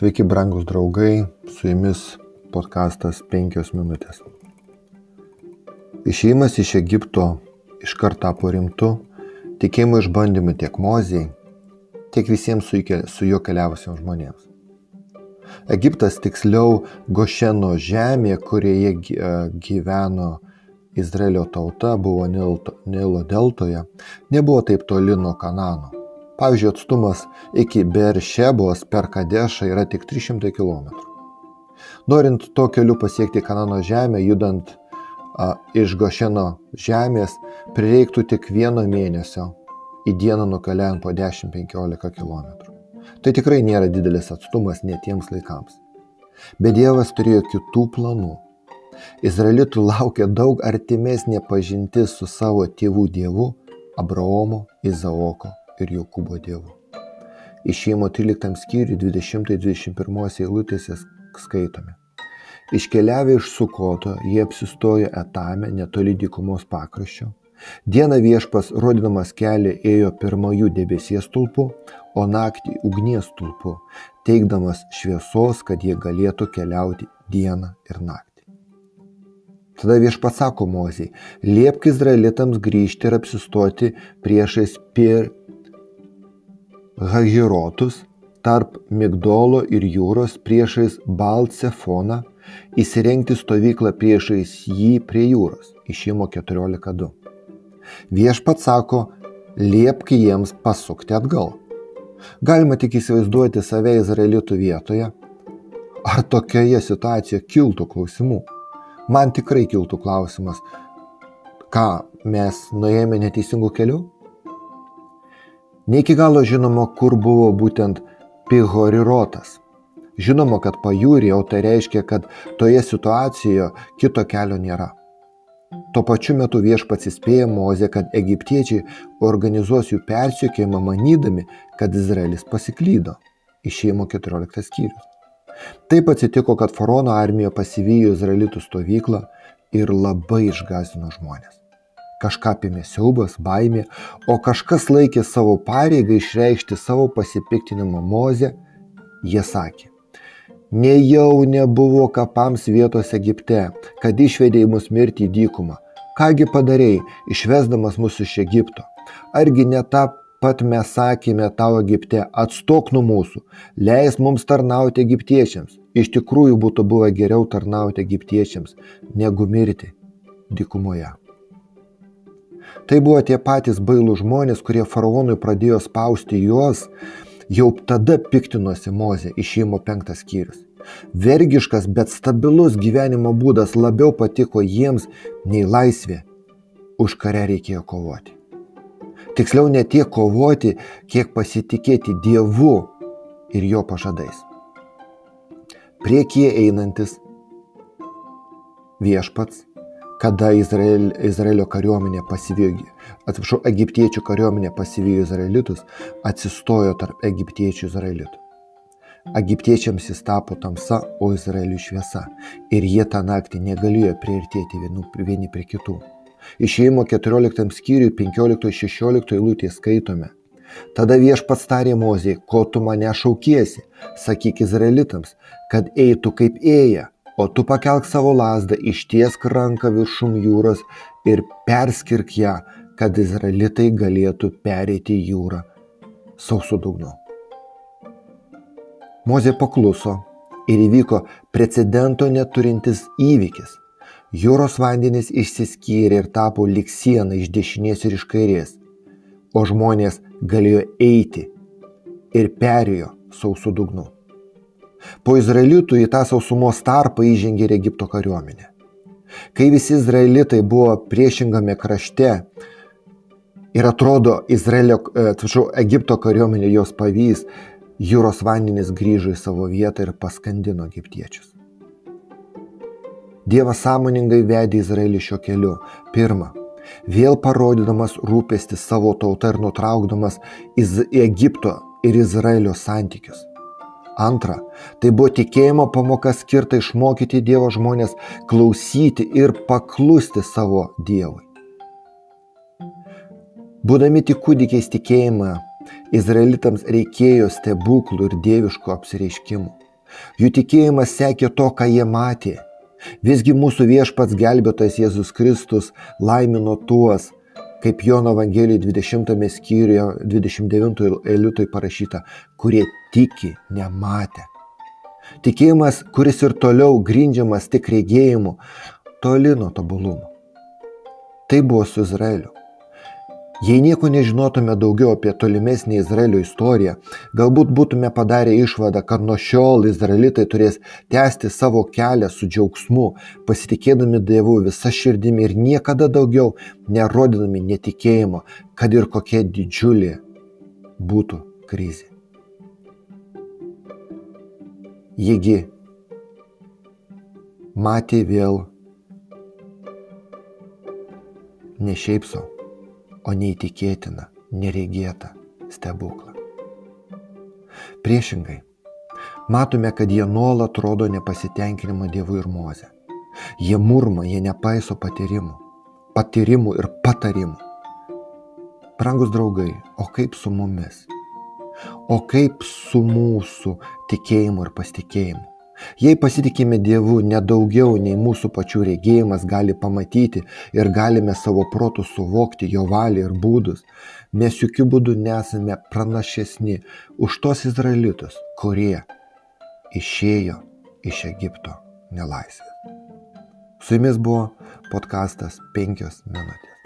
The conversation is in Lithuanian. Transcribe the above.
Sveiki, brangus draugai, su jumis podkastas 5 minutės. Išėjimas iš Egipto iškart tapo rimtu tikėjimo išbandymu tiek Mozijai, tiek visiems su juo keliavusiems žmonėms. Egiptas, tiksliau Gošeno žemė, kurioje gyveno Izraelio tauta, buvo Nilo deltoje, nebuvo taip toli nuo Kanano Pavyzdžiui, atstumas iki Beršebos per Kadešą yra tik 300 km. Norint to keliu pasiekti Kanano žemę, judant a, iš Gošeno žemės, prireiktų tik vieno mėnesio, į dieną nukeliant po 10-15 km. Tai tikrai nėra didelis atstumas netiems laikams. Bet Dievas turėjo kitų planų. Izraelitų laukia daug artimesnė pažintis su savo tėvų dievu Abraomo, Izaoko ir Jokūbo dievu. Išėjimo 13 skyriui 20-21 eilutėse skaitome. Iškeliavę iš Sukoto, jie apsistojo etame netoli dykumos pakraščio. Dieną viešpas, rodydamas kelią, ėjo pirmojų debesies tulpu, o naktį ugnies tulpu, teikdamas šviesos, kad jie galėtų keliauti dieną ir naktį. Tada viešpats sako Mozijai, liepk izraelitams grįžti ir apsistoti priešais Pir Hahirotus tarp Migdolo ir jūros priešais Balcefoną, įsirengti stovyklą priešais jį prie jūros. Išimo 14.2. Viešpat sako, liepk jiems pasukti atgal. Galima tik įsivaizduoti save izraelitų vietoje. Ar tokioje situacijoje kiltų klausimų? Man tikrai kiltų klausimas, ką mes nuėjome neteisingų kelių? Ne iki galo žinoma, kur buvo būtent Pihorirotas. Žinoma, kad pajūrė, o tai reiškia, kad toje situacijoje kito kelio nėra. Tuo pačiu metu viešpats įspėja Mozę, kad egiptiečiai organizuos jų persiekėjimą manydami, kad Izraelis pasiklydo. Išėjimo 14 skyrius. Taip atsitiko, kad faraono armija pasivijo izraelitų stovyklą ir labai išgazino žmonės kažką apėmė siaubas, baimė, o kažkas laikė savo pareigą išreikšti savo pasipiktinimą Mozę, jie sakė, nejau nebuvo kapams vietos Egipte, kad išvedėjai mus mirti į dykumą. Kągi padarėjai, išvesdamas mus iš Egipto? Argi ne tą pat mes sakėme tau Egipte, atstok nuo mūsų, leis mums tarnauti egiptiečiams. Iš tikrųjų būtų buvę geriau tarnauti egiptiečiams, negu mirti dykumoje. Tai buvo tie patys bailų žmonės, kurie faraonui pradėjo spausti juos, jau tada piktinosi Mozė išėjimo penktas skyrius. Vergiškas, bet stabilus gyvenimo būdas labiau patiko jiems nei laisvė, už kurią reikėjo kovoti. Tiksliau ne tiek kovoti, kiek pasitikėti Dievu ir jo pažadais. Priekyje einantis viešpats kada Izrael, Izraelio kariuomenė pasivijo, atsiprašau, egiptiečių kariuomenė pasivijo izraelitus, atsistojo tarp egiptiečių izraelitų. Egiptiečiams jis tapo tamsa, o Izraeliui šviesa. Ir jie tą naktį negalėjo priartėti vienu, vieni prie kitų. Išėjimo 14 skyriui 15-16 eilutė skaitome. Tada viešpats tarė Mozijai, ko tu mane šaukiesi, sakyk izraelitams, kad eitų kaip ėja, o tu pakelk savo lasdą, ištiesk ranką viršum jūros ir perskirk ją, kad izraelitai galėtų pereiti jūrą sausų dugnu. Mozė pakluso ir įvyko precedento neturintis įvykis. Jūros vandenys išsiskyrė ir tapo lik siena iš dešinės ir iš kairės, o žmonės galėjo eiti ir perėjo sausų dugnu. Po izraelitų į tą sausumos tarpą įžengė ir Egipto kariuomenė. Kai visi izraelitai buvo priešingame krašte ir atrodo Izraelio, e, atsiprašau, Egipto kariuomenė jos pavys, jūros vandenis grįžo į savo vietą ir paskandino egiptiečius. Dievas sąmoningai vedė Izraelį šio keliu. Pirma, vėl parodydamas rūpestį savo tautą ir nutraukdamas Egipto ir Izraelio santykius. Antra, tai buvo tikėjimo pamoka skirta išmokyti Dievo žmonės klausyti ir paklusti savo Dievui. Būdami tik kūdikiais tikėjimą, izraelitams reikėjo stebuklų ir dieviškų apsireiškimų. Jų tikėjimas sekė to, ką jie matė. Visgi mūsų viešpats gelbėtojas Jėzus Kristus laimino tuos, kaip Jono Evangelijai 20 skyriuje 29 eilutui parašyta, kurie tiki nematę. Tikėjimas, kuris ir toliau grindžiamas tik regėjimu, toli nuo tobulumo. Tai buvo su Izraeliu. Jei nieko nežinotume daugiau apie tolimesnį Izraelio istoriją, galbūt būtume padarę išvadą, kad nuo šiol izraelitai turės tęsti savo kelią su džiaugsmu, pasitikėdami Dievu visą širdimi ir niekada daugiau nerodydami netikėjimo, kad ir kokia didžiulė būtų krizė. Jiegi matė vėl ne šiaip savo o neįtikėtiną, neregėtą stebuklą. Priešingai, matome, kad jie nuolat rodo nepasitenkinimą Dievu ir Moze. Jie murma, jie nepaiso patyrimų, patyrimų ir patarimų. Prangus draugai, o kaip su mumis? O kaip su mūsų tikėjimu ir pasitikėjimu? Jei pasitikime Dievu nedaugiau nei mūsų pačių regėjimas gali pamatyti ir galime savo protų suvokti jo valią ir būdus, mes jokių būdų nesame pranašesni už tos izraelitus, kurie išėjo iš Egipto nelaisvės. Su jumis buvo podkastas 5 minutės.